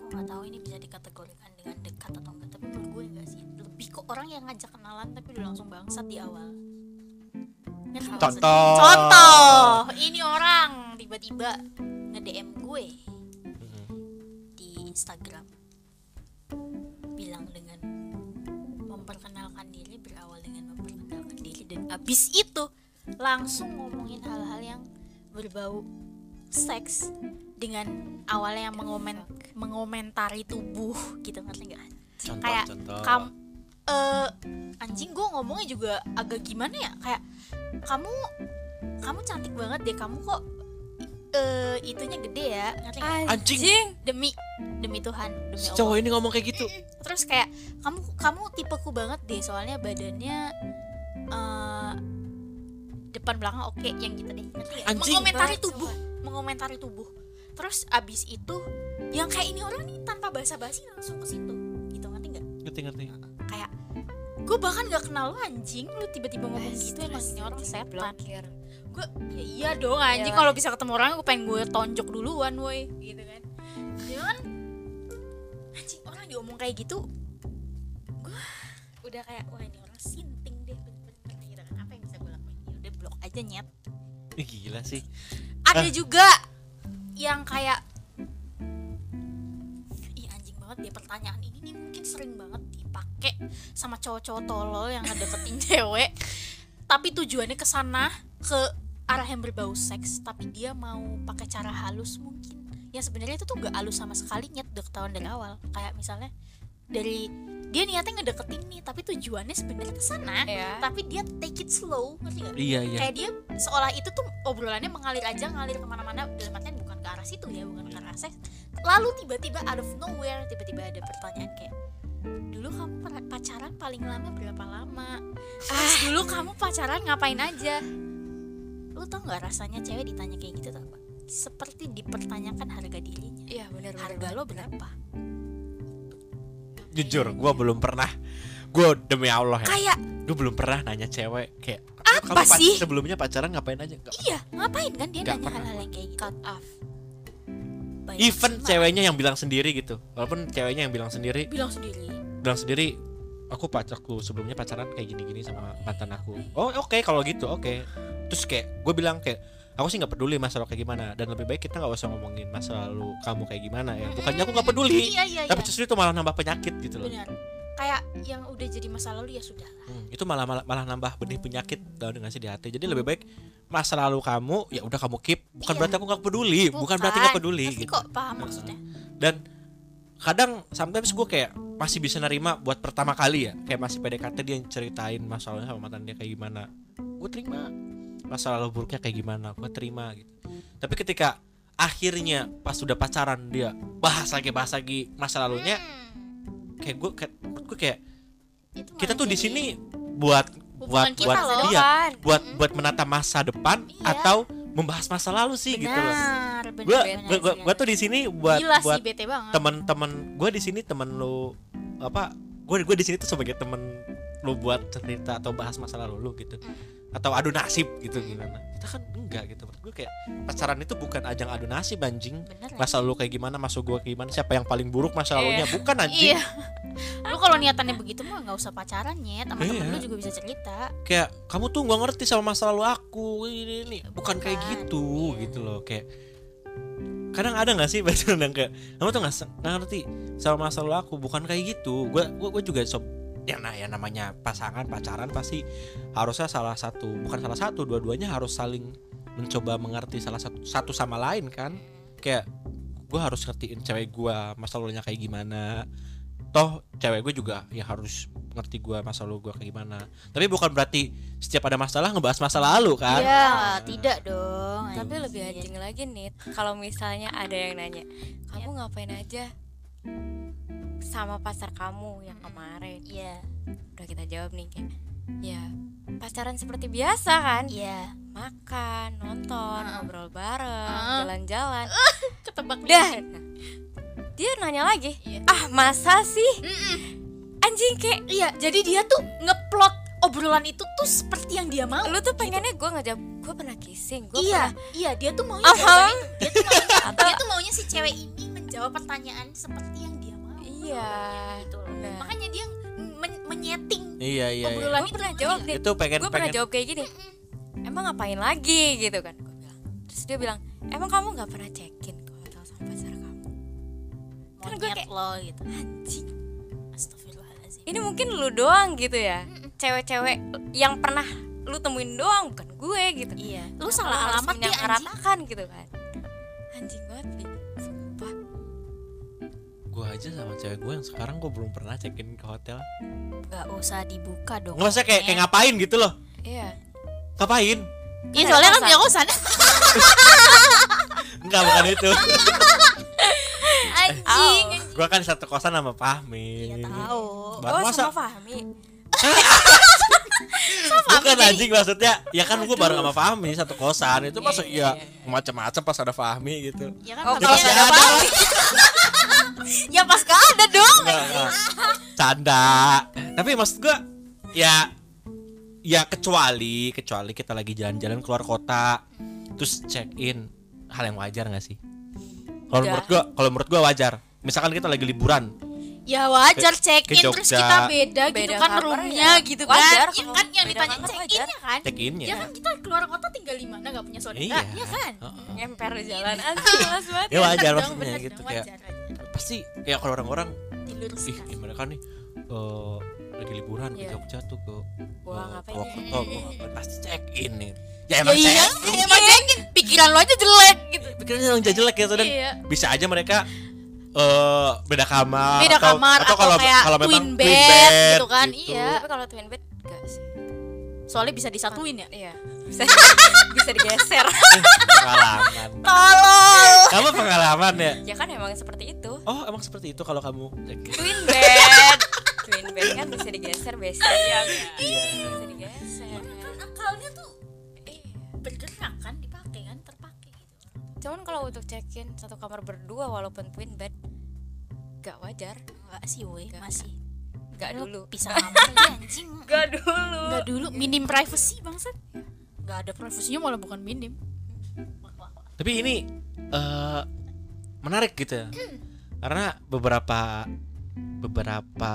Gue nggak tahu ini bisa dikategorikan dengan dekat atau enggak tapi menurut gue enggak sih. Lebih ke orang yang ngajak kenalan tapi udah langsung bangsat di awal? Contoh. Contoh. Ini orang tiba-tiba nge DM gue Mm-mm. di Instagram. Bilang dengan memperkenalkan diri berawal dengan memperkenalkan diri. Dan abis itu langsung ngomongin hal-hal yang berbau seks dengan awalnya yang mengomen mengomentari tubuh gitu ngerti nggak? Kayak contoh. kam eh anjing gue ngomongnya juga agak gimana ya? Kayak kamu kamu cantik banget deh kamu kok eh itunya gede ya ngerti nggak? Anjing. demi demi Tuhan demi si Allah. cowok ini ngomong kayak gitu. Terus kayak kamu kamu tipeku banget deh soalnya badannya eh depan belakang oke yang gitu deh ngerti? Anjing. mengomentari tubuh mengomentari tubuh. Terus abis itu yang kayak ini orang nih tanpa basa-basi langsung ke situ. Gitu ngerti nggak? Ngerti ngerti. Kayak gue bahkan gak kenal lo anjing. Lu tiba-tiba ngomong gitu emang ini orang setan. blokir gue ya iya dong anjing. Iyalah. kalau bisa ketemu orang gue pengen gue tonjok duluan woi. Gitu kan. Jangan anjing orang diomong kayak gitu gue udah kayak wah ini orang sinting deh bener-bener. Gitu kan apa yang bisa gue lakuin. Ya udah blok aja nyet. Ih, gila sih. Ada Ah. juga yang kayak Ih anjing banget deh pertanyaan ini nih mungkin sering banget dipakai sama cowok-cowok tolol yang ngedeketin cewek. Tapi tujuannya ke sana ke arah yang berbau seks. Tapi dia mau pakai cara halus mungkin. Yang sebenarnya itu tuh gak halus sama sekali nyet ketahuan dari awal. Kayak misalnya dari dia niatnya ngedeketin nih tapi tujuannya sebenarnya ke sana ya tapi dia take it slow ngerti gak? iya iya. Kayak dia seolah itu tuh obrolannya mengalir aja ngalir ke mana-mana dalam artian bukan ke arah situ ya bukan ke arah seks. Lalu tiba-tiba out of nowhere tiba-tiba ada pertanyaan kayak dulu kamu pacaran paling lama berapa lama? Terus dulu kamu pacaran ngapain aja? Lu tau nggak rasanya cewek ditanya kayak gitu tau seperti dipertanyakan harga dirinya. Iya benar harga lo berapa? Jujur gue belum pernah. Gue demi Allah ya. Kayak gue belum pernah nanya cewek kayak Apa kamu pa- sih? sebelumnya pacaran ngapain aja? Nggak- iya ngapain kan dia nanya hal-hal yang kayak gitu. Cut off. Banyak even ceweknya yang bilang sendiri gitu. Walaupun ceweknya yang bilang sendiri. Bilang sendiri bilang sendiri aku pacarku sebelumnya pacaran kayak gini-gini sama mantan aku. Oh oke kalau gitu oke. Terus kayak gue bilang kayak aku sih nggak peduli masalah kayak gimana dan lebih baik kita nggak usah ngomongin masa lalu kamu kayak gimana ya. Bukannya aku nggak peduli iya iya tapi iya. justru itu malah nambah penyakit gitu loh. Benar. Kayak yang udah jadi masa lalu ya sudah Hmm, itu malah, malah malah nambah benih penyakit tau dengan sih di hati. Jadi lebih baik masa lalu kamu ya udah kamu keep. Bukan Iya. berarti aku nggak peduli bukan, berarti nggak peduli gitu. kok paham maksudnya? Dan kadang sometimes gue kayak masih bisa nerima buat pertama kali ya. Kayak masih PDKT dia yang ceritain masalahnya sama mantan dia kayak gimana. Gue terima. Masa lalu buruknya kayak gimana gue terima gitu. Tapi ketika akhirnya pas sudah pacaran dia bahas lagi bahas lagi masa lalunya Hmm, kayak gue kayak gue kayak itu kita tuh di sini buat buat buat iya Depan. buat buat menata masa depan Iya. atau membahas masa lalu sih gitu loh. Benar benar gue benar gue gue tuh di sini buat gila buat teman-teman gue di sini temen lu apa gue gue di sini tuh sebagai temen lu buat cerita atau bahas masa lalu lu gitu atau adu nasib gitu gimana? Kita kan enggak gitu. Menurut gue kayak pacaran itu bukan ajang adu nasib anjing. Bener masa lalu kayak gimana masa gue kayak gimana siapa yang paling buruk masa lalunya bukan anjing. Iya. Lu kalau niatannya begitu mah nggak usah pacaran nyet. Sama temen Iya. lu juga bisa cerita. Kayak kamu tuh nggak ngerti sama masa lalu aku ini ini bukan kayak Bukan, gitu iya. gitu loh. Kayak kadang ada nggak sih pacaran yang kayak kamu tuh nggak ngerti sama masa lalu aku? Bukan kayak gitu. Gue gue juga sob ya nah ya namanya pasangan pacaran pasti harusnya salah satu bukan salah satu dua-duanya harus saling mencoba mengerti salah satu satu sama lain kan. Kayak gue harus ngertiin cewek gue masa lalunya kayak gimana. Toh cewek gue juga ya harus ngerti gue masa lalu gue kayak gimana. Tapi bukan berarti setiap ada masalah ngebahas masa lalu kan. Iya tidak dong. Tapi lebih anjing. anjing lagi nih kalau misalnya ada yang nanya kamu ngapain aja sama pacar kamu yang kemarin. Iya. Udah kita jawab nih kayak ya pacaran seperti biasa kan? Iya. Makan nonton Heeh. ngobrol bareng jalan-jalan. Ketebak nih. dah. Nah, dia nanya lagi Iya. ah masa sih? Mm-mm. anjing kayak iya jadi dia tuh ngeplot obrolan itu tuh seperti yang dia mau lu tuh pengennya gue ngejawab gue pernah kissing gue iya iya dia tuh maunya jawaban itu. dia tuh maunya dia tuh maunya si cewek ini menjawab pertanyaan seperti yang dia mau. Iya. gitu loh. Nah. makanya dia men- menyeting. Iya iya, iya. obrolan gue itu pernah jawab nih itu pengen gue pernah pengen. jawab kayak gini. Emang ngapain lagi? Gitu kan. Gue bilang. Terus dia bilang emang kamu nggak pernah cekin ke hotel sama pacar kamu? Kan gue kayak- lo gitu. Anjing. Astagfirullahaladzim. Ini mungkin lu doang gitu ya. Cewek-cewek yang pernah lu temuin doang bukan gue gitu. Iya. Lu salah harus alamat dia gitu kan? Anjing banget gue aja sama cewek gue yang sekarang gue belum pernah cekin ke hotel. Nggak usah dibuka dong nggak usah kayak kayak ngapain gitu loh. Iya. Ngapain? Iya soalnya kan punya kosan. Enggak bukan itu. Anjing gue kan satu kosan sama Fahmi. Iya tahu. Baru oh masa sama Fahmi. Bukan anjing maksudnya ya kan gue bareng sama Fahmi satu kosan. Itu masuk iya, ya macam-macam pas ada Fahmi gitu. Ya kan Oh, kalau pas ada nggak ada. Fahmi. Ya pas gak ada dong. Enggak. canda. Tapi maksud gue ya ya kecuali kecuali kita lagi jalan-jalan keluar kota terus check in hal yang wajar nggak sih? Kalau menurut gue kalau menurut gue wajar. Misalkan kita lagi liburan. Ya wajar check in terus kita beda, gitu Beda kan kamar roomnya ya. gitu Wajar kan ya kan yang ditanya check wajar. innya kan. Check innya ya kan kita keluar kota tinggal di mana nggak punya saudara. Iya. Ya kan? Heeh. ngemper di jalan anjing males banget ya wajar maksudnya gitu kayak wajar, wajar. Pasti ya kalau orang-orang ih ih, mereka nih? Eh, lagi liburan ke Iya. Jogja tuh ke ke- ngapain? ke ke- ke- pasti check in nih. Ya ya emang iya check in emang check in pikiran lo aja jelek gitu. Pikirannya emang jelek ya dan iya. Bisa aja mereka eh beda kamar beda atau, kamar atau, kalau kayak kalau memang twin bed, gitu kan. iya tapi kalau twin bed enggak sih. Soalnya bisa disatuin ya? Iya bisa bisa digeser. Eh, pengalaman. Tolol. Kamu pengalaman ya? Ya kan emang seperti itu. Oh emang seperti itu kalau kamu in? twin bed. Twin bed kan bisa digeser basic ya Iya. bisa digeser. Kan akalnya tuh Iya. bergerak kan dipakai kan terpakai gitu. Cuman kalau untuk check in satu kamar berdua walaupun twin bed gak wajar. Enggak sih woi masih. Gak Lu dulu. pisah kamar aja anjing. Gak dulu. Enggak dulu minim privacy bangsat enggak ada privasinya malah bukan minim. Tapi ini eh menarik gitu ya. karena beberapa beberapa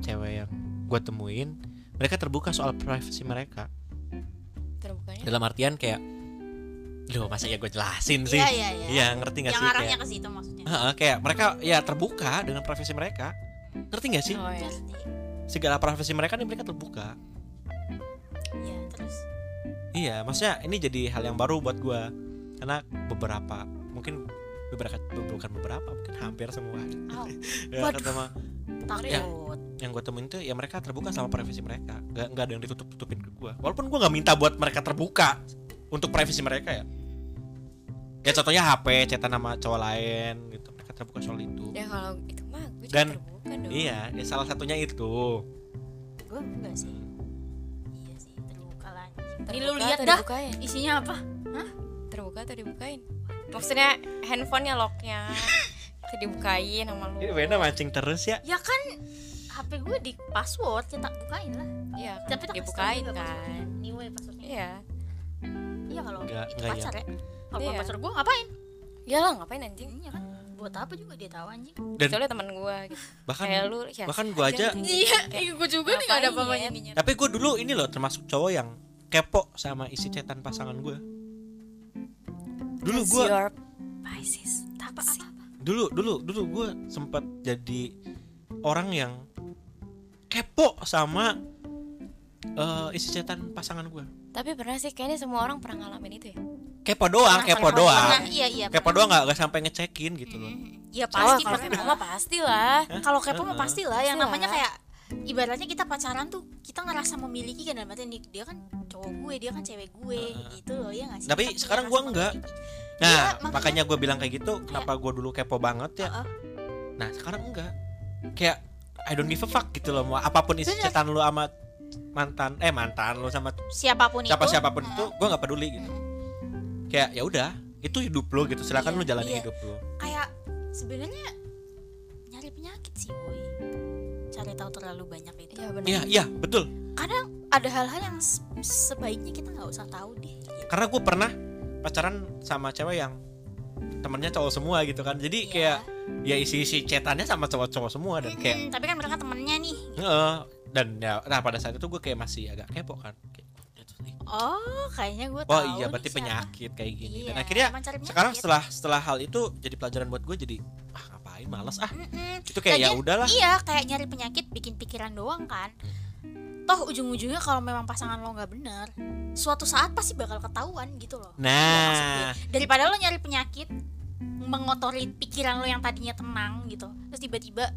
cewek yang gue temuin mereka terbuka soal privasi mereka. Terbukanya? Dalam artian kayak Loh masa ya gue jelasin sih? Iya iya iya. Iya ngerti gak yang sih? arahnya kayak, ke situ maksudnya. Heeh, kayak mereka ya terbuka dengan privasi mereka. Ngerti gak sih? oh ya Ngerti. Segala privasi mereka nih mereka terbuka. Iya terus Iya maksudnya ini jadi hal yang baru buat gue Karena beberapa Mungkin beberapa bukan beberapa mungkin hampir semua. Au, ya, Waduh. ketemu takut. Ya. yang gue temuin tuh ya mereka terbuka sama privasi mereka. Nggak nggak ada yang ditutup tutupin ke gue walaupun gue nggak minta buat mereka terbuka untuk privasi mereka ya. Ya contohnya HP cetan sama cowok lain gitu. Mereka terbuka soal itu. Ya kalau itu mah gue juga Dan- terbuka dong. iya ya salah satunya itu. Gue enggak sih Terbuka ini lu lihat dah dibukain? isinya apa terbuka atau dibukain maksudnya handphonenya locknya itu dibukain sama lu ini Wena mancing terus ya ya kan HP gue di password kita bukain lah Iya, kan Tapi tak dibukain juga kan. anyway passwordnya Iya. iya kalau Nggak- itu pacar ya kalau Iya. pacar gue ngapain Iyalah ngapain anjing? iya kan buat apa juga dia tahu anjing Dan Kecuali teman gua gitu. bahkan Kayak lu ya. bahkan gua aja iya gue juga nih nggak ada apa-apanya ya? tapi gue dulu ini loh termasuk cowok yang kepo sama isi cetan pasangan gue dulu gue dulu dulu dulu gue sempat jadi orang yang kepo sama eh, isi cetan pasangan gue Tapi pernah sih kayaknya semua orang pernah ngalamin itu ya. kepo doang Pernah, kepo pernah, doang. Pernah, iya iya kepo doang nggak nggak sampai ngecekin gitu loh. Iya Oh, pasti kalau kepo mah pasti lah. Kalau kepo mah pasti lah. Yang namanya kayak ibaratnya kita pacaran tuh kita ngerasa memiliki kan artian nih, dia kan cowok gue, dia kan cewek gue gitu loh ya nggak sih? Tapi Kita sekarang gua enggak. memiliki. nah Iya, makanya- makanya gue bilang kayak gitu kenapa gue dulu kepo banget ya Heeh. nah sekarang enggak kayak I don't give a fuck gitu loh mau apa pun isi cetan lu sama mantan eh mantan lu sama Siapa pun siapa itu. siapa pun heeh. itu gue nggak peduli gitu kayak ya udah itu hidup lo gitu silakan Iya, lu jalani iya. hidup lo kayak sebenarnya Cari tahu terlalu banyak itu. Iya benar. iya iya betul Kadang ada hal-hal yang se- sebaiknya kita nggak usah tahu deh. gitu. karena gue pernah pacaran sama cewek yang temennya cowok semua gitu kan jadi Iya. kayak ya isi isi cetannya sama cowok-cowok semua dan kayak tapi kan mereka temennya nih. Heeh. dan ya nah pada saat itu gue kayak masih agak kepo kan Kayak, nih. Oh, kayaknya gue oh tahu. iya nih berarti siapa. penyakit kayak gini dan Iya, akhirnya emang cari sekarang setelah setelah hal itu jadi pelajaran buat gue jadi ah ngapain males ah Mm-mm. itu kayak ya udahlah Iya, kayak nyari penyakit bikin pikiran doang kan. Toh ujung-ujungnya kalau memang pasangan lo nggak bener, suatu saat pasti bakal ketahuan gitu loh. Iya, nah Daripada lo nyari penyakit, mengotori pikiran lo yang tadinya tenang gitu, terus tiba-tiba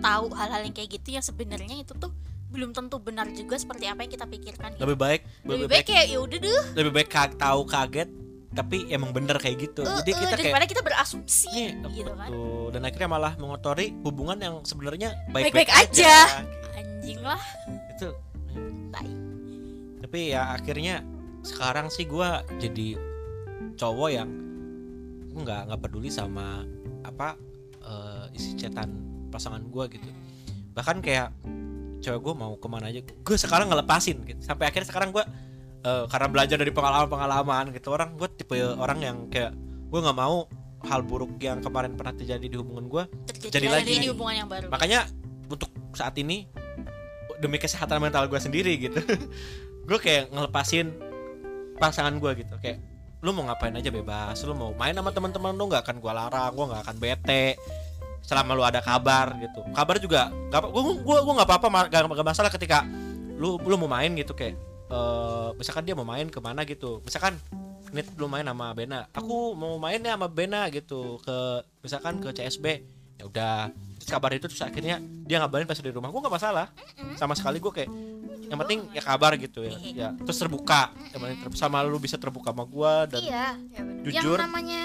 tahu hal-hal yang kayak gitu yang sebenarnya itu tuh belum tentu benar juga seperti apa yang kita pikirkan. Gitu. lebih baik Lebih baik kayak ya udah deh, lebih baik ka- tahu kaget tapi emang bener kayak gitu eh, jadi kita kayak daripada kita berasumsi nih gitu kan. dan akhirnya malah mengotori hubungan yang sebenarnya Baik-baik baik-baik aja. aja. Anjing lah, itu tai. tapi ya akhirnya sekarang sih gua jadi cowok yang nggak nggak peduli sama apa eh, isi cetan pasangan gua gitu bahkan kayak cewek gue mau ke mana aja gue sekarang ngelepasin gitu sampai akhirnya sekarang gue eh, karena belajar dari pengalaman-pengalaman gitu. Orang gue tipe orang yang kayak gue nggak mau hal buruk yang kemarin pernah terjadi di hubungan gue Terjadi Jadi lagi di hubungan yang baru. makanya untuk saat ini demi kesehatan mental gue sendiri gitu gue kayak ngelepasin pasangan gue gitu. Kayak lu mau ngapain aja bebas lu mau main sama teman-teman lu nggak akan gue larang gue nggak akan bete selama lu ada kabar gitu. Kabar juga nggak gue gue gue nggak apa-apa nggak nggak masalah ketika lu lu mau main gitu kayak eh misalkan dia mau main ke mana gitu. Misalkan Nit lu main sama Bena. Aku mau main ya sama Bena gitu ke misalkan ke CSB ya udah terus kabar itu terus akhirnya dia ngabarin pas di rumah. Gue nggak masalah sama sekali gue kayak yang penting ya kabar gitu ya. Ya terus terbuka. Yang penting ter- sama lu bisa terbuka sama gue dan Iya, jujur yang namanya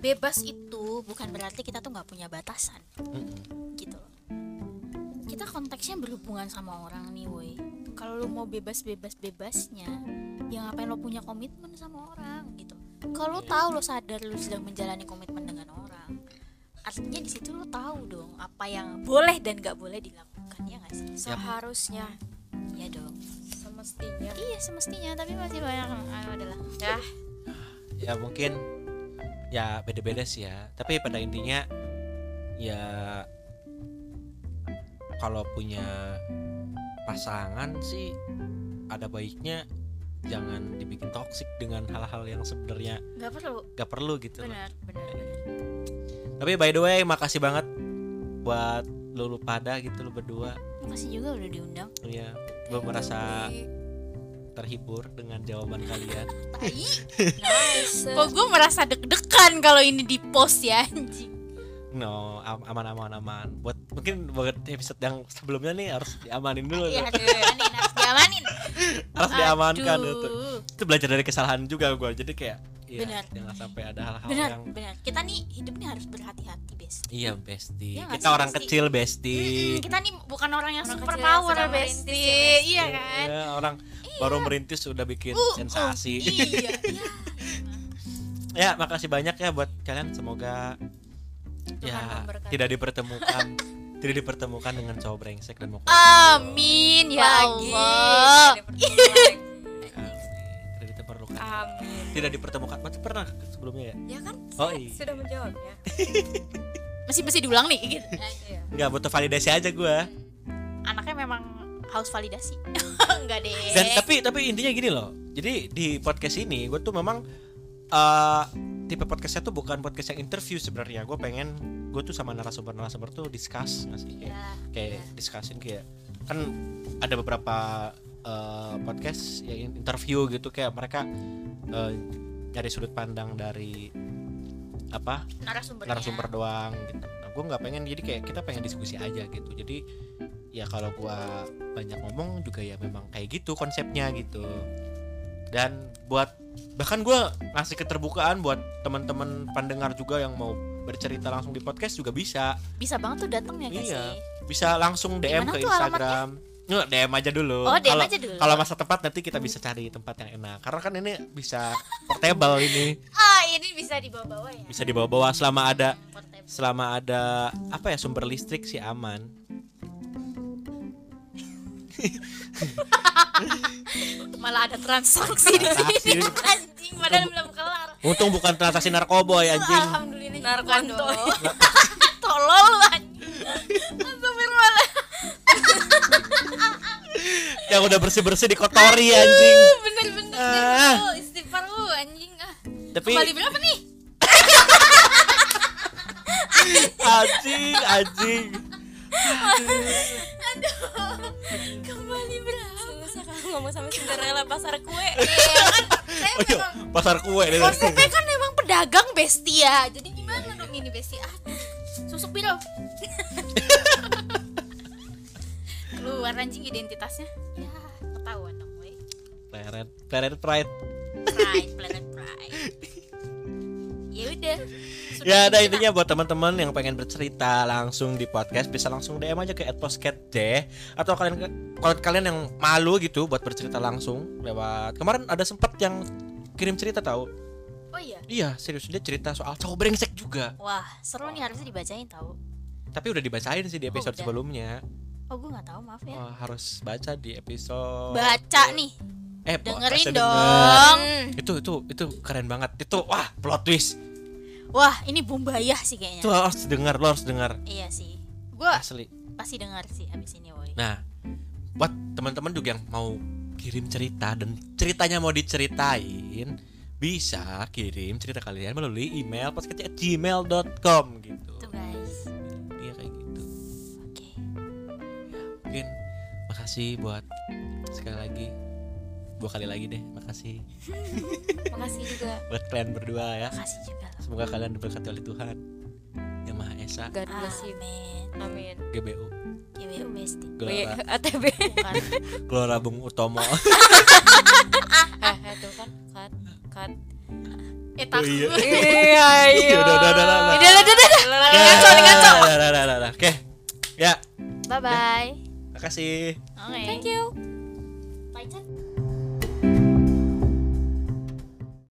bebas itu bukan berarti kita tuh nggak punya batasan. Mm-mm. gitu loh. Kita konteksnya berhubungan sama orang nih woi kalau lu mau bebas bebas bebasnya ya ngapain lo punya komitmen sama orang gitu. Kalau lo tahu lo sadar lo sedang menjalani komitmen dengan orang artinya di situ lo tahu dong apa yang boleh dan nggak boleh dilakukan ya nggak sih? Seharusnya. Iya dong. Semestinya. iya semestinya tapi masih banyak ah, adalah Ya, ya mungkin ya beda-beda sih ya. Tapi pada intinya ya kalau punya pasangan sih ada baiknya jangan dibikin toksik dengan hal-hal yang sebenarnya nggak perlu. gak perlu gitu benar benar benar. tapi by the way makasih banget buat lu, lu pada gitu lu berdua. Makasih juga udah diundang. Ya gue merasa terhibur dengan jawaban kalian. Nice. Kok gue merasa deg-degan kalau ini di post ya anjing. No am- aman aman aman buat mungkin buat episode yang sebelumnya nih harus diamanin dulu Iya diamanin, harus diamanin. harus diamankan Aduh. itu itu belajar dari kesalahan juga gue jadi kayak ya, Benar. jangan sampai ada hal-hal Benar, yang benar. Kita nih hidup nih harus berhati-hati, Bes. iya besti Iya nggak kita sih, orang Besti? kecil besti Mm-mm, kita nih bukan orang yang Orang super power, Besti. merintis ya, Besti. Iya kan? Ya, orang baru merintis sudah bikin Uh, uh, sensasi iya, iya. ya makasih banyak ya buat kalian semoga Tuhan ya memberkati. tidak dipertemukan tidak dipertemukan dengan cowok brengsek dan mau Amin ya Lagi. Allah. Tidak dipertemukan lagi. Amin. tidak diperlukan Amin. tidak dipertemukan berarti pernah sebelumnya ya Ya kan? Oh, iya. sudah menjawabnya. Masih masih diulang nih gitu. Iya. nggak butuh validasi aja gue Anaknya memang haus validasi. Enggak deh. dan tapi tapi intinya gini loh jadi di podcast ini gue tuh memang eh tipe podcastnya tuh bukan podcast yang interview sebenarnya gue pengen gue tuh sama narasumber narasumber tuh discuss nggak sih kayak Ya, kayak discussion kayak kan ada beberapa eh, podcast yang interview gitu kayak mereka eh, nyari sudut pandang dari apa narasumbernya. narasumber doang gitu. Nah, gue nggak pengen jadi kayak kita pengen diskusi aja gitu. Jadi ya kalau gua banyak ngomong juga ya memang kayak gitu konsepnya gitu. Dan buat bahkan gua ngasih keterbukaan buat teman-teman pendengar juga yang mau bercerita langsung di podcast juga bisa. Bisa banget tuh datang ya guys. Iya. Bisa langsung DM Gimana ke Instagram. Nggak, DM aja dulu. Oh, DM Kalau- aja dulu. Kalau masa tepat nanti kita bisa cari tempat yang enak. Karena kan ini bisa portable ini. Ah, ini bisa dibawa-bawa ya. Bisa dibawa-bawa selama ada Portable. selama ada apa ya sumber listrik sih aman Malah ada transaksi di sini. Anjing, padahal belum kelar. untung bukan transaksi narkoboy anjing Alhamdulillah. Dong. Tolol anjing. Astagfirullah. yang udah bersih bersih dikotori anjing Bener-bener Ah. istighfar lu anjing ah. tapi Kembali berapa nih? anjing anjing Kembali berapa? Susah kalau ngomong sama Cinderella pasar kue. Iya kan saya oh iya memang pasar kue deh konsepnya kan memang pedagang bestia. Jadi gimana dong ini bestia? Ah, susuk biro. Keluar anjing identitasnya. Ya, ketahuan dong, weh. planet planet pride Pride, planet pride. Ya udah. Ya ada intinya buat teman-teman yang pengen bercerita langsung di podcast bisa langsung DM aja ke @postcat deh atau kalian kalau kalian yang malu gitu buat bercerita langsung lewat kemarin ada sempet yang kirim cerita tahu. Oh iya. iya serius dia cerita soal cowok brengsek juga Wah, seru nih harusnya dibacain tahu. tapi udah dibacain sih di Oh, episode udah. sebelumnya Oh, gue nggak tahu, maaf ya. Wah, harus baca di episode Baca nih. eh Dengerin dong. denger. itu itu itu keren banget itu wah plot twist Wah, ini Bumbayah sih kayaknya. itu lo harus dengar lo harus dengar Iya sih. Gue asli pasti dengar sih abis ini, woi. nah buat teman-teman juga yang mau kirim cerita dan ceritanya mau diceritain bisa kirim cerita kalian melalui email podcast@gmail.com gitu Tuh guys. iya kayak gitu Oke. mungkin makasih buat sekali lagi dua kali lagi deh makasih Makasih juga. buat kalian berdua ya Makasih juga semoga kalian diberkati oleh Tuhan yang Maha Esa God bless you. Amin. Amin. GBU GWU Besti. Gelora ATB. Bukan. Gelora Bung Utomo Eh, eh, tuh kan cut cut. eh, Oh, takut. iya. Iya, Iya, udah, udah, udah, udah. Udah, udah, udah, udah. Ya, Ngaco, nih, ngaco. udah, udah, udah, udah. Oke. Ya, Bye-bye. makasih. Oke. Thank you. Bye.